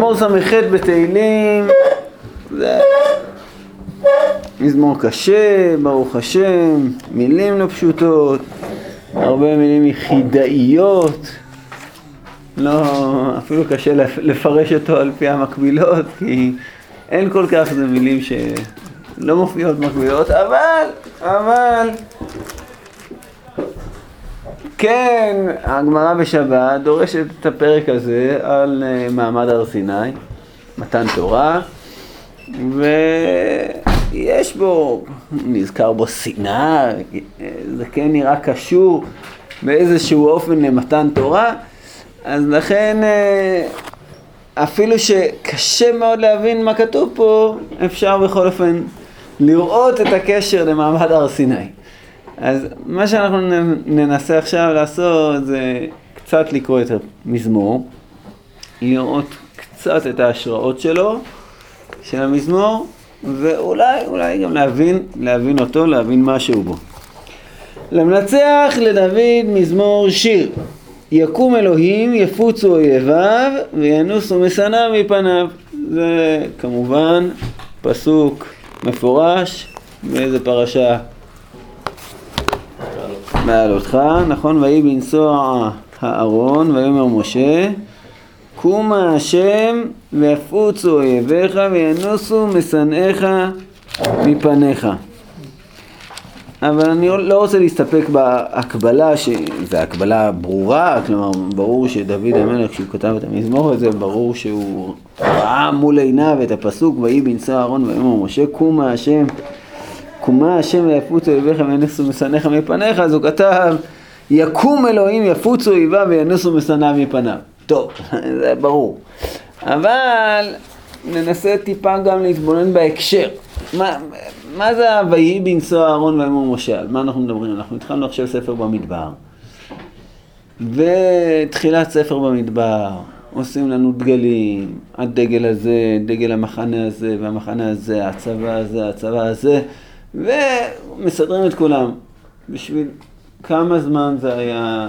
מזמור ס"ח בתהילים. זה מזמור קשה, ברוך השם, מילים לא פשוטות, הרבה מילים יחידאיות, לא, אפילו קשה לפרש אותו על פי המקבילות, כי אין כל כך, זה מילים שלא מופיעות מקבילות, אבל, אבל, כן, הגמרא בשבת דורשת את הפרק הזה על אה, מעמד הר סיני, מתן תורה, ויש בו, נזכר בו שנאה, זה כן נראה קשור באיזשהו אופן למתן תורה, אז לכן אה, אפילו שקשה מאוד להבין מה כתוב פה, אפשר בכל אופן לראות את הקשר למעמד הר סיני. אז מה שאנחנו ננסה עכשיו לעשות זה קצת לקרוא את המזמור, לראות קצת את ההשראות שלו, של המזמור, ואולי, אולי גם להבין, להבין אותו, להבין משהו בו. למנצח לדוד מזמור שיר. יקום אלוהים, יפוצו אויביו, וינוסו משנא מפניו. זה כמובן פסוק מפורש באיזה פרשה? בעלותך, נכון? ויהי בנסוע הארון, ויאמר משה, קומה השם ויפוצו אויביך וינוסו משנאיך מפניך. אבל אני לא רוצה להסתפק בהקבלה, שזו הקבלה ברורה, כלומר ברור שדוד המלך כשהוא כתב את המזמור הזה, ברור שהוא ראה מול עיניו את הפסוק ויהי בנסוע אהרון ויאמר משה קומה השם קומה השם ויפוצו אויביך וינוסו משנאיך מפניך, אז הוא כתב יקום אלוהים יפוצו אויביו וינוסו משנאיו מפניו. טוב, זה ברור. אבל ננסה טיפה גם להתבונן בהקשר. מה, מה זה ה"ויהי בנסוע אהרון ויאמר משה"? על מה אנחנו מדברים? אנחנו התחלנו עכשיו ספר במדבר. ותחילת ספר במדבר, עושים לנו דגלים, הדגל הזה, דגל המחנה הזה, והמחנה הזה, הצבא הזה, הצבא הזה, ומסדרים את כולם. בשביל כמה זמן זה היה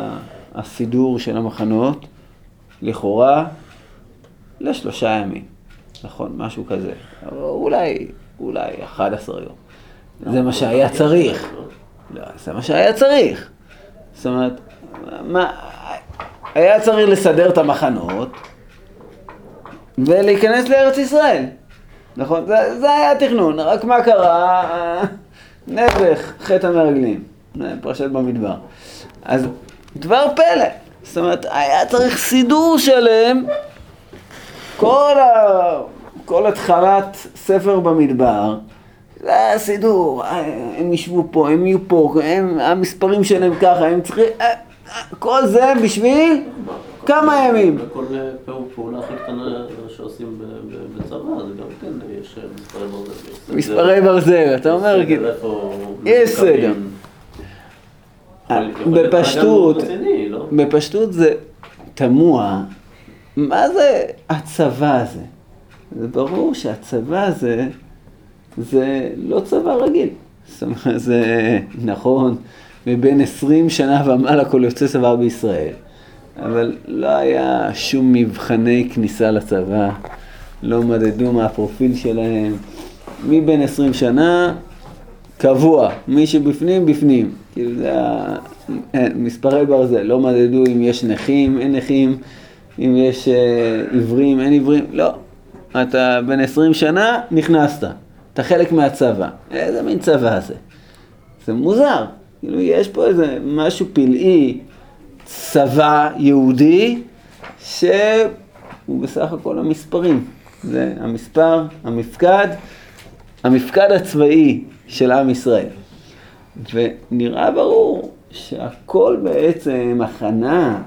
הסידור של המחנות? לכאורה, לשלושה ימים. נכון, משהו כזה. אולי אולי 11 יום. זה מה שהיה צריך. לא, זה מה שהיה צריך. זאת אומרת, מה, היה צריך לסדר את המחנות ולהיכנס לארץ ישראל. נכון? זה, זה היה התכנון, רק מה קרה? נעבך, חטא המרגלים, פרשת במדבר. אז דבר פלא, זאת אומרת, היה צריך סידור שלם, כל ה... כל התחלת ספר במדבר, זה היה סידור, הם ישבו פה, הם יהיו פה, הם, המספרים שלהם ככה, הם צריכים, אה, אה, כל זה בשביל כמה ימים. וכל פעולה הכי קטנה שעושים בצבא, זה גם כן, יש מספרי ברזל. מספרי ברזל, אתה אומר, כאילו, יש סדר. בפשטות, לא? בפשטות זה תמוה, מה זה הצבא הזה? זה ברור שהצבא הזה, זה לא צבא רגיל. זאת אומרת, זה נכון, מבין עשרים שנה ומעלה כל יוצא צבא בישראל. אבל לא היה שום מבחני כניסה לצבא, לא מדדו מה הפרופיל שלהם. מבין עשרים שנה, קבוע, מי שבפנים, בפנים. כאילו זה מספרי ברזל, לא מדדו אם יש נכים, אין נכים, אם יש אה, עיוורים, אין עיוורים, לא. אתה בן 20 שנה, נכנסת. אתה חלק מהצבא. איזה מין צבא זה? זה מוזר. כאילו, יש פה איזה משהו פלאי, צבא יהודי, שהוא בסך הכל המספרים. זה המספר, המפקד, המפקד הצבאי של עם ישראל. ונראה ברור שהכל בעצם הכנה,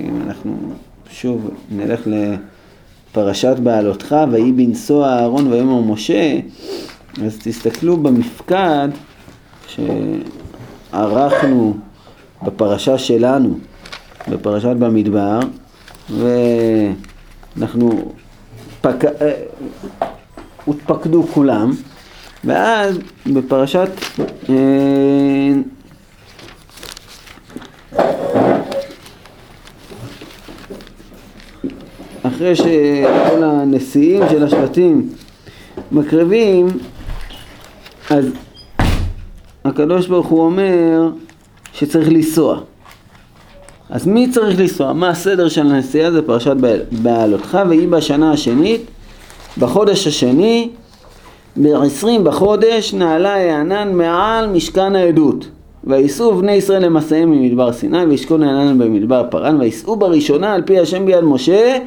אם אנחנו שוב נלך ל... פרשת בעלותך, ויהי בנסוע אהרון ויאמר משה, אז תסתכלו במפקד שערכנו בפרשה שלנו, בפרשת במדבר, ואנחנו, פק... אה, הותפקדו כולם, ואז בפרשת אה, אחרי שכל הנשיאים של השבטים מקריבים, אז הקדוש ברוך הוא אומר שצריך לנסוע. אז מי צריך לנסוע? מה הסדר של הנסיעה? זה פרשת בעלותך, והיא בשנה השנית, בחודש השני, ב-20 בחודש, נעלה הענן מעל משכן העדות. וייסעו בני ישראל למסעיהם ממדבר סיני, וישכון הענן במדבר פרן, וייסעו בראשונה על פי השם ביד משה.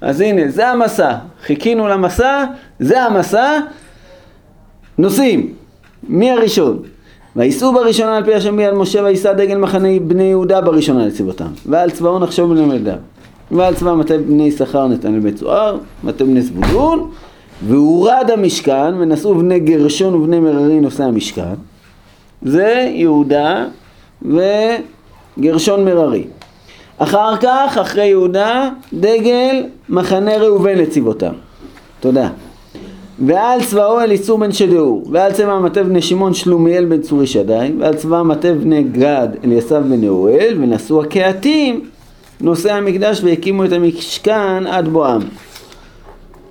אז הנה, זה המסע. חיכינו למסע, זה המסע. נוסעים. מי הראשון? וייסעו בראשונה על פי השם ביד משה ויישא דגל מחנה בני יהודה בראשונה לצבאותם ועל צבאו נחשוב בני מלדיו ועל צבא מטה בני יששכר נתן לבית צוער מטה בני זבולון והורד המשכן ונשאו בני גרשון ובני מררי נושאי המשכן. זה יהודה וגרשון מררי. אחר כך אחרי יהודה דגל מחנה ראובן לצבאותם תודה ועל צבאו אליצור בן שדאור, ועל צבא המטה בני שמעון שלומיאל בן צורי שדי, ועל צבא המטה בני גד אליסב בן נאואל, ונשאו הקהתים נושאי המקדש והקימו את המשכן עד בואם.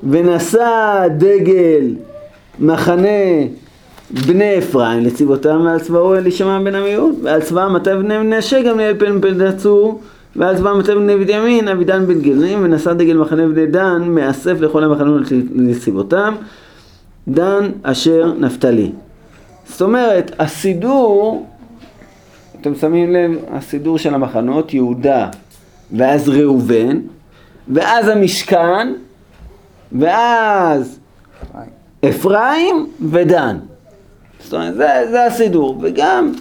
ונשא דגל מחנה בני אפרים לצבאותם ועל צבאו אלישמע בן עמיהוד ועל צבא המטה בני מנשה פן בן דצור ועל צבא המטה בני בנימין אבידן בן גלנים ונשא דגל מחנה בני דן מאסף לכל המחנות לצבאותם דן אשר נפתלי. זאת אומרת, הסידור, אתם שמים לב, הסידור של המחנות, יהודה ואז ראובן, ואז המשכן, ואז אפרים ודן. זאת אומרת, זה, זה הסידור. וגם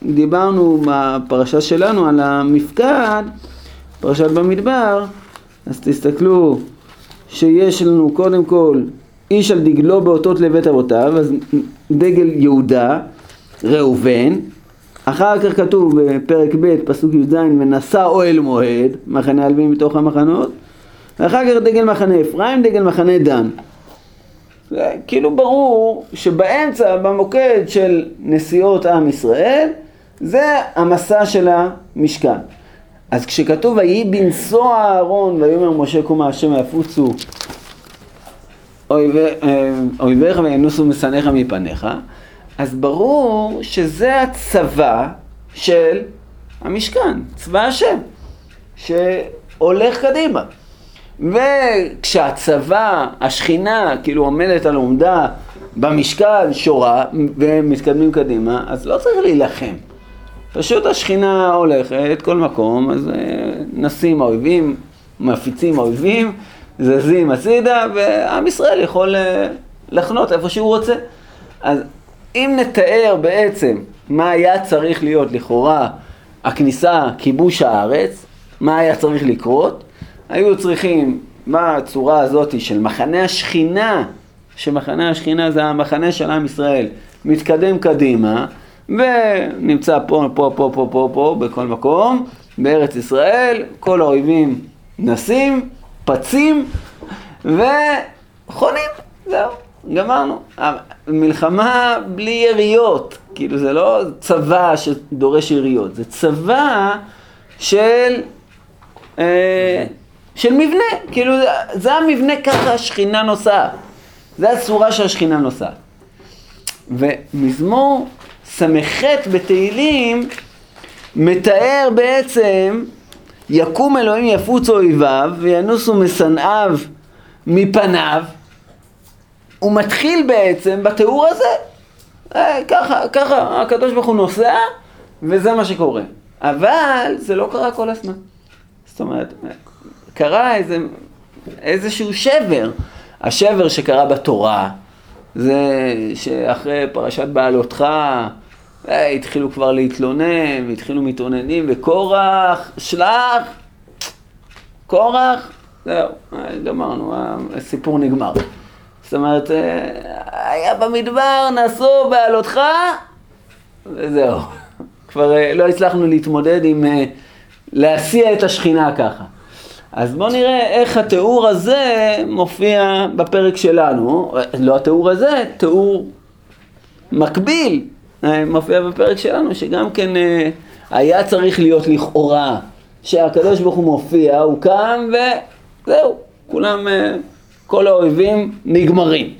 כשדיברנו בפרשה שלנו על המפקד, פרשת במדבר, אז תסתכלו שיש לנו קודם כל איש על דגלו באותות לבית אבותיו, אז דגל יהודה, ראובן, אחר כך כתוב בפרק ב', פסוק י"ז, ונשא אוהל מועד, מחנה הלווים מתוך המחנות, ואחר כך דגל מחנה אפרים, דגל מחנה דן. כאילו ברור שבאמצע, במוקד של נסיעות עם ישראל, זה המסע של המשכן. אז כשכתוב ויהי בנשוא אהרון ויאמר משה קומה השם יפוצו אויביך וינוסו משנאיך מפניך, אז ברור שזה הצבא של המשכן, צבא השם, שהולך קדימה. וכשהצבא, השכינה, כאילו עומדת על עומדה במשכן, שורה, ומתקדמים קדימה, אז לא צריך להילחם. פשוט השכינה הולכת כל מקום, אז אה, נסים האויבים, מפיצים האויבים, זזים הצידה, ועם ישראל יכול אה, לחנות איפה שהוא רוצה. אז אם נתאר בעצם מה היה צריך להיות לכאורה הכניסה, כיבוש הארץ, מה היה צריך לקרות, היו צריכים בצורה הזאת של מחנה השכינה, שמחנה השכינה זה המחנה של עם ישראל, מתקדם קדימה, ונמצא פה, פה, פה, פה, פה, פה, בכל מקום, בארץ ישראל, כל האויבים נסים, פצים וחונים, זהו, גמרנו. מלחמה בלי יריות, כאילו זה לא צבא שדורש יריות, זה צבא של... אה, של מבנה, כאילו זה המבנה ככה השכינה נוסעת, זה הצורה שהשכינה נוסעת. ומזמור ס"ח בתהילים מתאר בעצם יקום אלוהים יפוץ אויביו וינוסו משנאיו מפניו הוא מתחיל בעצם בתיאור הזה. אה, ככה, ככה הקדוש ברוך הוא נוסע וזה מה שקורה. אבל זה לא קרה כל הזמן. זאת אומרת קרה איזה, איזשהו שבר. השבר שקרה בתורה זה שאחרי פרשת בעלותך התחילו כבר להתלונן, התחילו מתאוננים, וקורח, שלח, קורח, זהו, אה, גמרנו, הסיפור נגמר. זאת אומרת, אה, היה במדבר, נסעו בעלותך, וזהו. כבר לא הצלחנו להתמודד עם להסיע את השכינה ככה. אז בואו נראה איך התיאור הזה מופיע בפרק שלנו, לא התיאור הזה, תיאור מקביל אה, מופיע בפרק שלנו, שגם כן אה, היה צריך להיות לכאורה שהקדוש ברוך הוא מופיע, הוא קם זהו, כולם, אה, כל האויבים נגמרים.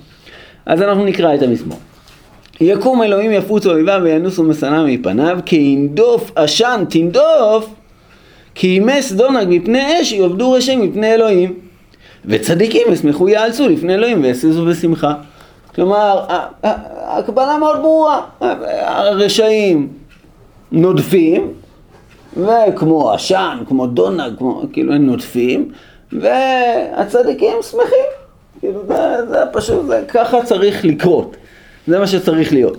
אז אנחנו נקרא את המזמור. יקום אלוהים יפוץ אויביו וינוסו משנא מפניו, כי ינדוף עשן תנדוף, כי ימס דונג מפני אש יאבדו רשעים מפני אלוהים. וצדיקים ישמחו יעלצו לפני אלוהים ויעשו בשמחה. כלומר, הקבלה מאוד ברורה, הרשעים נודפים, וכמו עשן, כמו דונג, כמו, כאילו הם נודפים, והצדיקים שמחים. כאילו זה, זה פשוט, זה, ככה צריך לקרות, זה מה שצריך להיות.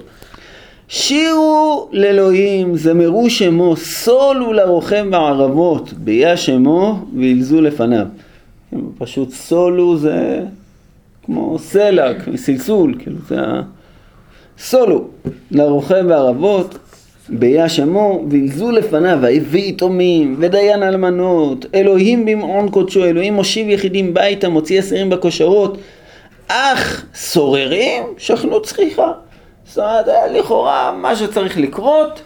שירו לאלוהים, זמרו שמו, סולו לרוחם בערבות, ביה שמו וילזו לפניו. פשוט סולו זה כמו סלע, סלסול, כאילו זה ה... סולו לרוכב בערבות, ביה שמו, וילזו לפניו, ויביא יתומים, ודיין אלמנות, אלוהים במעון קודשו, אלוהים מושיב יחידים ביתה, מוציא אסירים בכושרות, אך סוררים שכנו צחיחה. זאת אומרת, לכאורה מה שצריך לקרות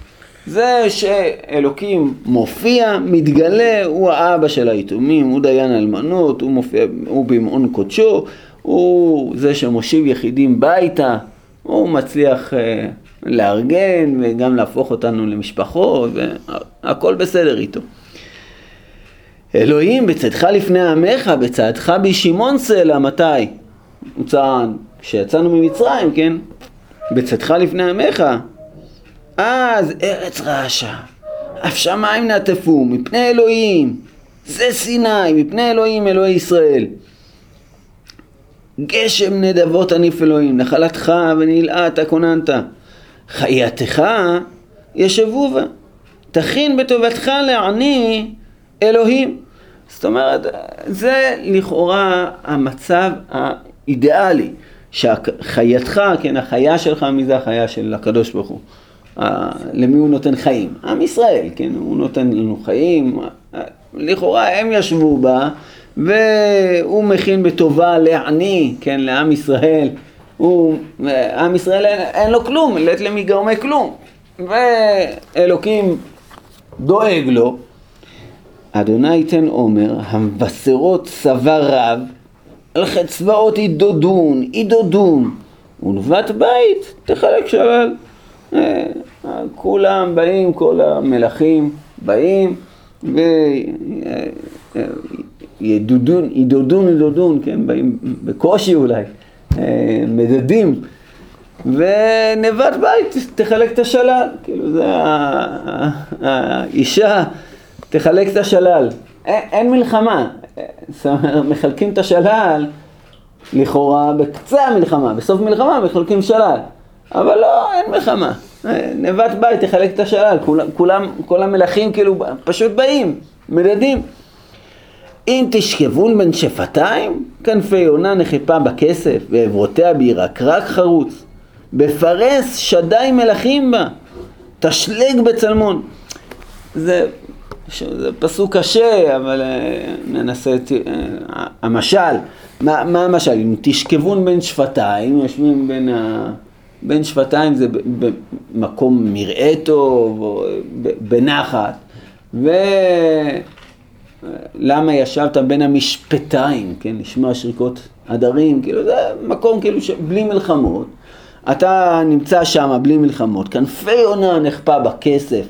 זה שאלוקים מופיע, מתגלה, הוא האבא של היתומים, הוא דיין אלמנות, הוא מופיע, הוא במעון קודשו, הוא זה שמושיב יחידים ביתה, הוא מצליח אה, לארגן וגם להפוך אותנו למשפחות, והכל בסדר איתו. אלוהים בצאתך לפני עמך, בצעדך בישימון סלע, מתי? צעד, כשיצאנו ממצרים, כן? בצאתך לפני עמך, אז ארץ רעשה, אף שמיים נעטפו, מפני אלוהים, זה סיני, מפני אלוהים, אלוהי ישראל. גשם נדבות עניף אלוהים, נחלתך ונלעת כוננת. חייתך ישבו בה. תכין בטובתך לעני אלוהים. זאת אומרת, זה לכאורה המצב האידיאלי, שחייתך, כן, החיה שלך, מי זה החיה של הקדוש ברוך הוא? למי הוא נותן חיים? עם ישראל, כן, הוא נותן לנו חיים, לכאורה הם ישבו בה והוא מכין בטובה לעני, כן, לעם ישראל, הוא, עם ישראל אין, אין לו כלום, לית למגרמי כלום, ואלוקים דואג לו, אדוני ייתן עומר, המבשרות צבא רב, על חצבאות ידודון, ידודון, ונבט בית תחלק שלל. אה, כולם באים, כל המלכים באים, ו... ידודון, ידודון, ידודון, כן, באים בקושי אולי, אה, מדדים, ונבט בית תחלק את השלל, כאילו זה האישה תחלק את השלל, אין, אין מלחמה, זאת אומרת, מחלקים את השלל לכאורה בקצה המלחמה, בסוף מלחמה מחלקים שלל, אבל לא, אין מלחמה, אה, נבט בית תחלק את השלל, כולם, כולם, כל המלכים כאילו פשוט באים, מדדים. אם תשכבון בין שפתיים, כנפי יונה נחפה בכסף, ועברותיה בירקרק חרוץ. בפרס שדי מלכים בה, תשלג בצלמון. זה, זה פסוק קשה, אבל uh, ננסה את... Uh, המשל, מה, מה המשל? אם תשכבון בין שפתיים, יושבים בין, ה, בין שפתיים זה במקום מרעה טוב, או בנחת, ו... למה ישבת בין המשפטיים, כן, לשמוע שריקות הדרים, כאילו זה מקום כאילו בלי מלחמות, אתה נמצא שם בלי מלחמות, כנפי יונה נחפה בכסף,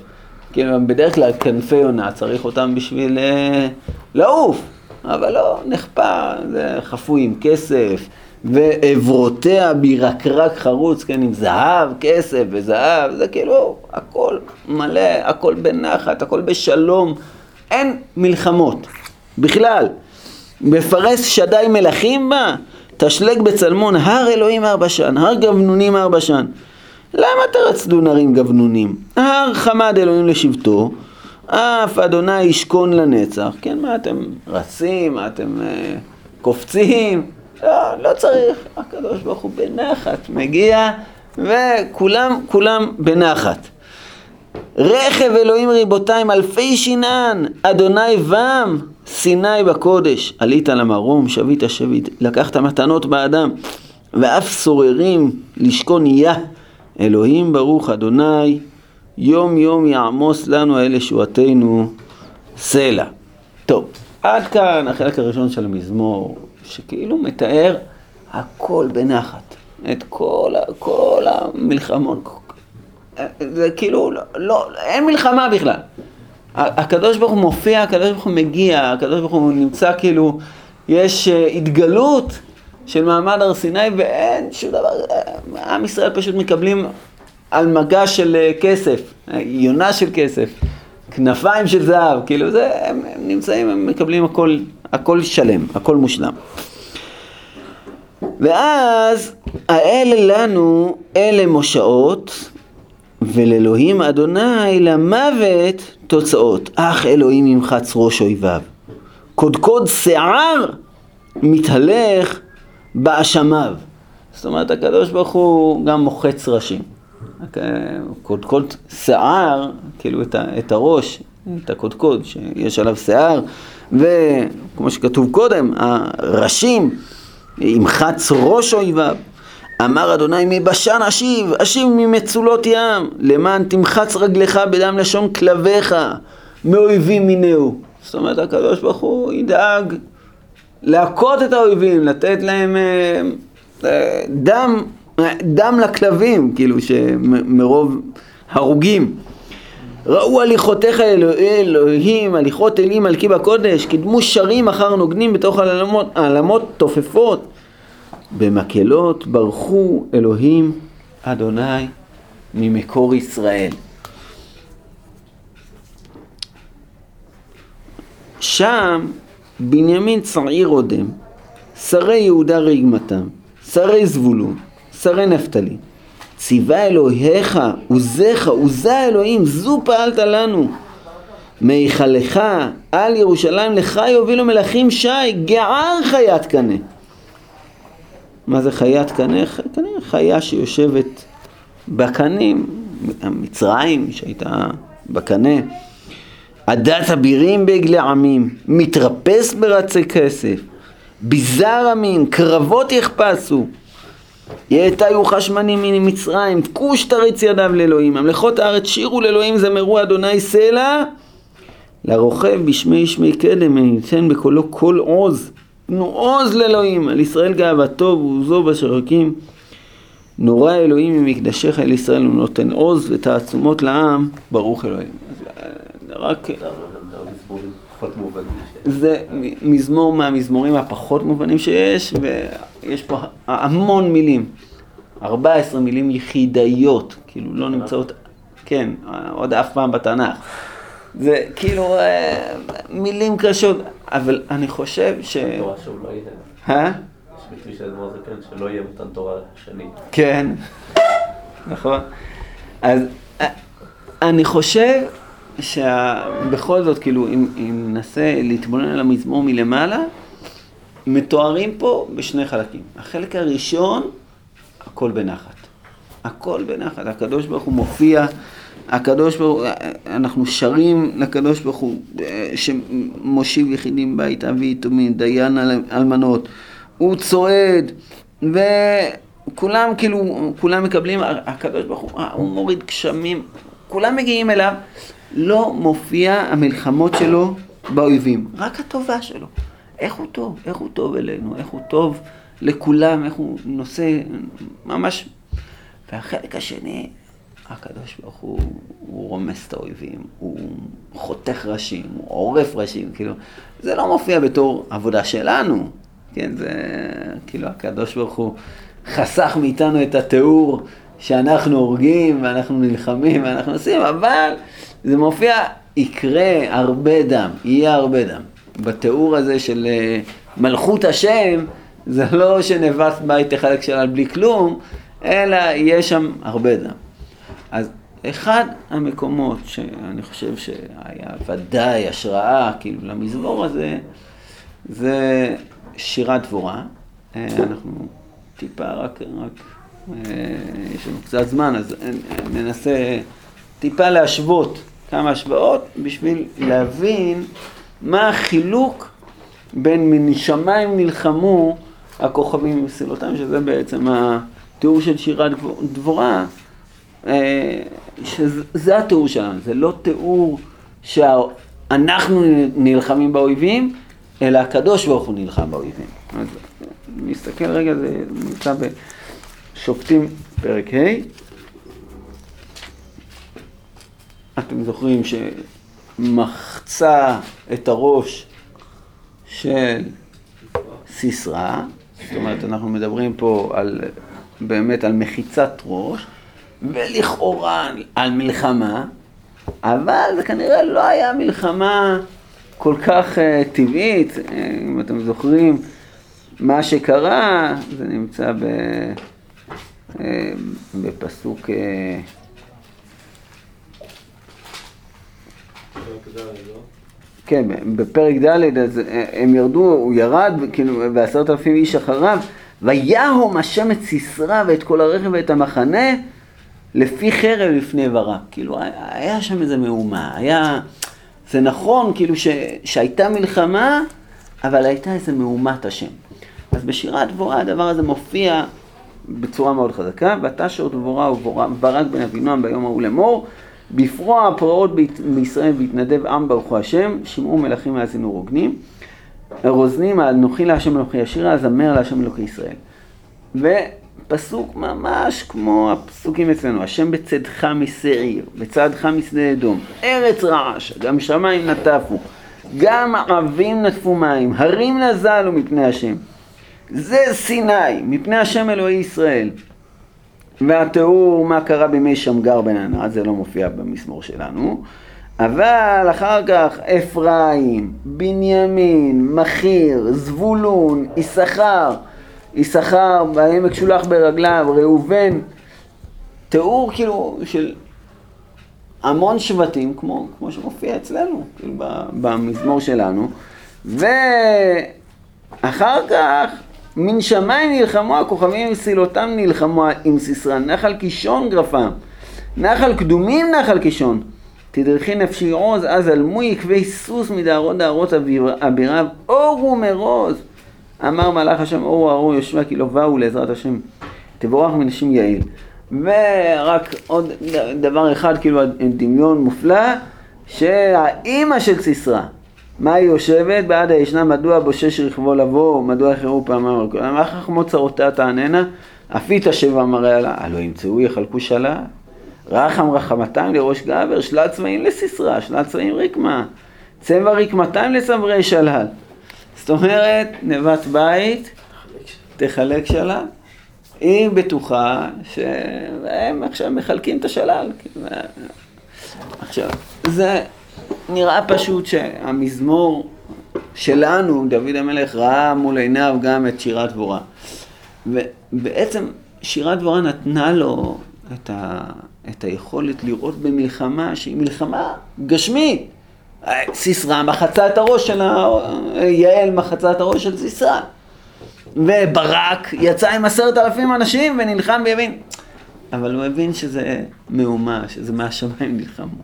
כאילו בדרך כלל כנפי יונה צריך אותם בשביל אה, לעוף, אבל לא, נחפה, זה חפוי עם כסף, ועברותיה בירקרק חרוץ, כן, עם זהב, כסף וזהב, זה כאילו הכל מלא, הכל בנחת, הכל בשלום. אין מלחמות, בכלל. בפרס שדי מלכים בה, תשלג בצלמון הר אלוהים הר בשן, הר גבנונים הר בשן. למה תרצדו נרים גבנונים? הר חמד אלוהים לשבטו, אף אדוני ישכון לנצח. כן, מה אתם רצים, מה אתם אה, קופצים? לא, לא צריך. הקדוש ברוך הוא בנחת מגיע, וכולם, כולם בנחת. רכב אלוהים ריבותיים אלפי שינן, אדוני בם, סיני בקודש. עלית למרום, שבית שביט, לקחת מתנות באדם, ואף סוררים לשכון יה. אלוהים ברוך אדוני, יום יום יעמוס לנו אל ישועתנו סלע. טוב, עד כאן החלק הראשון של המזמור, שכאילו מתאר הכל בנחת. את כל, כל המלחמות. זה כאילו, לא, לא, אין מלחמה בכלל. הקדוש ברוך הוא מופיע, הקדוש ברוך הוא מגיע, הקדוש ברוך הוא נמצא כאילו, יש אה, התגלות של מעמד הר סיני ואין שום דבר, אה, עם ישראל פשוט מקבלים על מגע של אה, כסף, יונה של כסף, כנפיים של זהב, כאילו זה, הם, הם נמצאים, הם מקבלים הכל, הכל שלם, הכל מושלם. ואז האלה לנו, אלה מושעות, ולאלוהים אדוני למוות תוצאות. אך אלוהים ימחץ ראש אויביו. קודקוד שיער מתהלך באשמיו. זאת אומרת, הקדוש ברוך הוא גם מוחץ ראשים. קודקוד שיער, כאילו את הראש, את הקודקוד שיש עליו שיער, וכמו שכתוב קודם, הראשים, ימחץ ראש אויביו. אמר אדוני מבשן אשיב, אשיב ממצולות ים, למען תמחץ רגלך בדם לשון כלביך, מאויבים מינהו. זאת אומרת, הקדוש ברוך הוא ידאג להכות את האויבים, לתת להם אה, אה, דם, דם לכלבים, כאילו שמרוב הרוגים. ראו הליכותיך אלוהים, הליכות אלים מלכי בקודש, קידמו שרים אחר נוגנים בתוך העלמות תופפות. במקהלות ברכו אלוהים אדוני ממקור ישראל. שם בנימין צעיר אודם, שרי יהודה רגמתם, שרי זבולון, שרי נפתלי. ציווה אלוהיך, עוזיך, עוזה אלוהים, זו פעלת לנו. מהיכלך על ירושלים לך יובילו מלכים שי, גער חיית קנה. מה זה חיית קנה? קנה חיה שיושבת בקנים, מצרים שהייתה בקנה. עדת אבירים בעגלי עמים, מתרפס ברצי כסף, ביזר עמים, קרבות יחפשו. יאתה יוחש מני ממצרים, כוש תריץ ידיו לאלוהים, המלכות הארץ שירו לאלוהים זמרו אדוני סלע, לרוכב בשמי שמי קדם, ייתן בקולו כל עוז. תנו עוז לאלוהים, על ישראל גאוותו ועוזו בשרקים. נורא אלוהים ממקדשך אל ישראל, הוא נותן עוז ותעצומות לעם, ברוך אלוהים. אה, רק... זה מזמור מהמזמורים הפחות מובנים שיש, ויש פה המון מילים. 14 מילים יחידאיות, כאילו לא נמצאות, כן, עוד אף פעם בתנ"ך. זה כאילו אה, מילים קשות, אבל אני חושב ש... תורה שהוא לא יהיה. אה? יש ביטוי של אדמו"ר זקן שלא יהיה מתן תורה שני. כן, נכון. אז אה, אני חושב שבכל זאת, כאילו, אם, אם ננסה להתבונן על המזמור מלמעלה, מתוארים פה בשני חלקים. החלק הראשון, הכל בנחת. הכל בנחת. הקדוש ברוך הוא מופיע הקדוש ברוך הוא, אנחנו שרים לקדוש ברוך הוא, שמושיב יחידים בית, אבי יתומים, דיין אלמנות, הוא צועד, וכולם כאילו, כולם מקבלים, הקדוש ברוך הוא, הוא מוריד גשמים, כולם מגיעים אליו, לא מופיע המלחמות שלו באויבים, רק הטובה שלו. איך הוא טוב, איך הוא טוב אלינו, איך הוא טוב לכולם, איך הוא נושא, ממש. והחלק השני, הקדוש ברוך הוא, הוא רומס את האויבים, הוא חותך ראשים, הוא עורף ראשים, כאילו, זה לא מופיע בתור עבודה שלנו, כן, זה כאילו הקדוש ברוך הוא חסך מאיתנו את התיאור שאנחנו הורגים ואנחנו נלחמים ואנחנו עושים, אבל זה מופיע, יקרה הרבה דם, יהיה הרבה דם. בתיאור הזה של אה, מלכות השם, זה לא שנבט בית תחלק שלל בלי כלום, אלא יש שם הרבה דם. אז אחד המקומות שאני חושב שהיה ודאי השראה כאילו למזמור הזה, זה שירת דבורה. אה, אנחנו טיפה רק, רק אה, יש לנו קצת זמן, אז ננסה טיפה להשוות כמה השוואות בשביל להבין מה החילוק בין משמיים נלחמו הכוכבים ומסילותם, שזה בעצם התיאור של שירת דבורה. אה, שזה התיאור שלנו, זה לא תיאור שאנחנו נלחמים באויבים, אלא הקדוש ברוך הוא נלחם באויבים. אז נסתכל רגע, זה נמצא בשופטים פרק ה'. אתם זוכרים שמחצה את הראש של סיסרא, זאת אומרת אנחנו מדברים פה על, באמת על מחיצת ראש, ולכאורה על מלחמה, אבל זה כנראה לא היה מלחמה כל כך uh, טבעית, uh, אם אתם זוכרים מה שקרה, זה נמצא ב, uh, בפסוק... כן, בפרק ד' אז הם ירדו, הוא ירד, כאילו, ועשרת אלפים איש אחריו, ויהום השם את סיסרא ואת כל הרכב ואת המחנה לפי חרב לפני ברק. כאילו, היה שם איזה מהומה, היה... זה נכון, כאילו, ש, שהייתה מלחמה, אבל הייתה איזה מהומת השם. אז בשירת דבורה הדבר הזה מופיע בצורה מאוד חזקה, ותשר דבורה וברק בן אבינועם ביום ההוא לאמור, בפרוע הפרעות בישראל והתנדב עם ברכו השם, שמעו מלכים האזינו רוגנים, רוזנים אנוכי להשם אלוקי השירה, זמר להשם אלוקי ישראל. ופסוק ממש כמו הפסוקים אצלנו, השם בצדך משעיר, בצדך משדה אדום, ארץ רעש, גם שמיים נטפו, גם ערבים נטפו מים, הרים נזלו מפני השם. זה סיני, מפני השם אלוהי ישראל. והתיאור מה קרה בימי שמגר בן ענת, זה לא מופיע במזמור שלנו, אבל אחר כך אפרים, בנימין, מכיר, זבולון, יששכר, יששכר בעמק שולח ברגליו, ראובן, תיאור כאילו של המון שבטים, כמו, כמו שמופיע אצלנו, כאילו במזמור שלנו, ואחר כך מן שמיים נלחמו הכוכבים מסילותם נלחמו עם סיסרא, נחל קישון גרפם, נחל קדומים נחל קישון. תדרכי נפשי עוז, אז עלמו יקבי סוס מדהרות דהרות אביריו, אורו מרוז. אמר מלאך השם, אורו אורו יושבי כי לא באו לעזרת השם. תבורך מנשים יעיל. ורק עוד דבר אחד, כאילו דמיון מופלא, שהאימא של סיסרא, מה היא יושבת? בעד הישנה, מדוע בושש רכבו לבוא, מדוע יחרו פעמם מה חכמות צרותיה תעננה? אפית שבע מראה לה, הלא ימצאו יחלקו שלה. רחם רחמתיים לראש גבר, שלל צבעים לסיסרא, שלל צבעים רקמה. צבע רקמתיים לצברי שלל. זאת אומרת, נבת בית, תחלק שלל. היא בטוחה שהם עכשיו מחלקים את השלל. עכשיו, זה נראה פשוט שהמזמור שלנו, דוד המלך, ראה מול עיניו גם את שירת דבורה. ובעצם שירת דבורה נתנה לו את, ה, את היכולת לראות במלחמה שהיא מלחמה גשמית. סיסרא מחצה את הראש של ה... יעל מחצה את הראש של סיסרא. וברק יצא עם עשרת אלפים אנשים ונלחם בימין. אבל הוא הבין שזה מהומה, שזה מהשמיים נלחמו.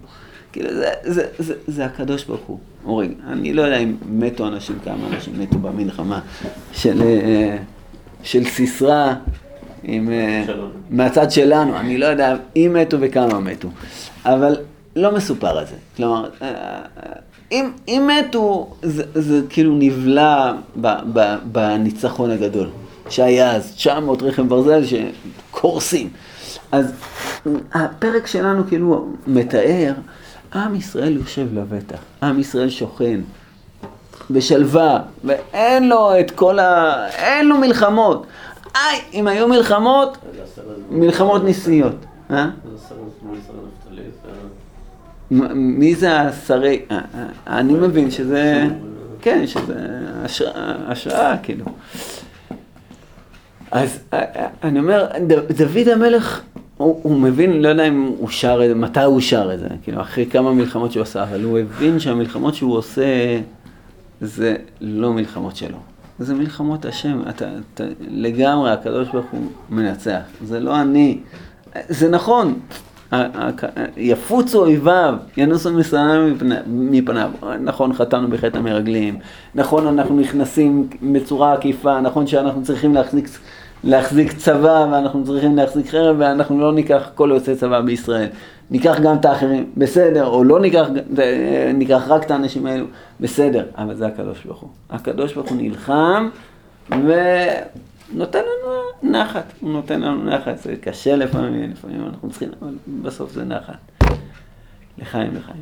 כאילו, זה, זה, זה, זה הקדוש ברוך הוא. אומרים, אני לא יודע אם מתו אנשים, כמה אנשים מתו במלחמה של, אה, של סיסרא, עם, אה, מהצד שלנו, אני לא יודע אם מתו וכמה מתו, אבל לא מסופר על זה. כלומר, אה, אם, אם מתו, זה, זה כאילו נבלע ב, ב, בניצחון הגדול, שהיה אז 900 רכב ברזל שקורסים. אז הפרק שלנו כאילו מתאר עם ישראל יושב לבטח, עם ישראל שוכן בשלווה, ואין לו את כל ה... אין לו מלחמות. איי, אם היו מלחמות, מלחמות ניסיות. אה? מי זה השרי... אה, אה, אני מבין שזה... כן, שזה השראה, כאילו. אז אני אומר, דוד המלך הוא, הוא מבין, לא יודע אם הוא שר את זה, מתי הוא שר את זה, כאילו אחרי כמה מלחמות שהוא עשה, אבל הוא הבין שהמלחמות שהוא עושה זה לא מלחמות שלו. זה מלחמות השם, אתה, אתה לגמרי, הקדוש ברוך הוא מנצח, זה לא אני. זה נכון, יפוצו אויביו, ינוסו משנאיו מפניו. נכון, חטאנו בחטא המרגלים, נכון, אנחנו נכנסים בצורה עקיפה, נכון שאנחנו צריכים להחזיק להחזיק צבא ואנחנו צריכים להחזיק חרב ואנחנו לא ניקח כל יוצאי צבא בישראל. ניקח גם את האחרים, בסדר, או לא ניקח, ניקח רק את האנשים האלו, בסדר, אבל זה הקדוש ברוך הוא. הקדוש ברוך הוא נלחם ונותן לנו נחת, הוא נותן לנו נחת, זה קשה לפעמים, לפעמים אנחנו צריכים, אבל בסוף זה נחת. לחיים לחיים.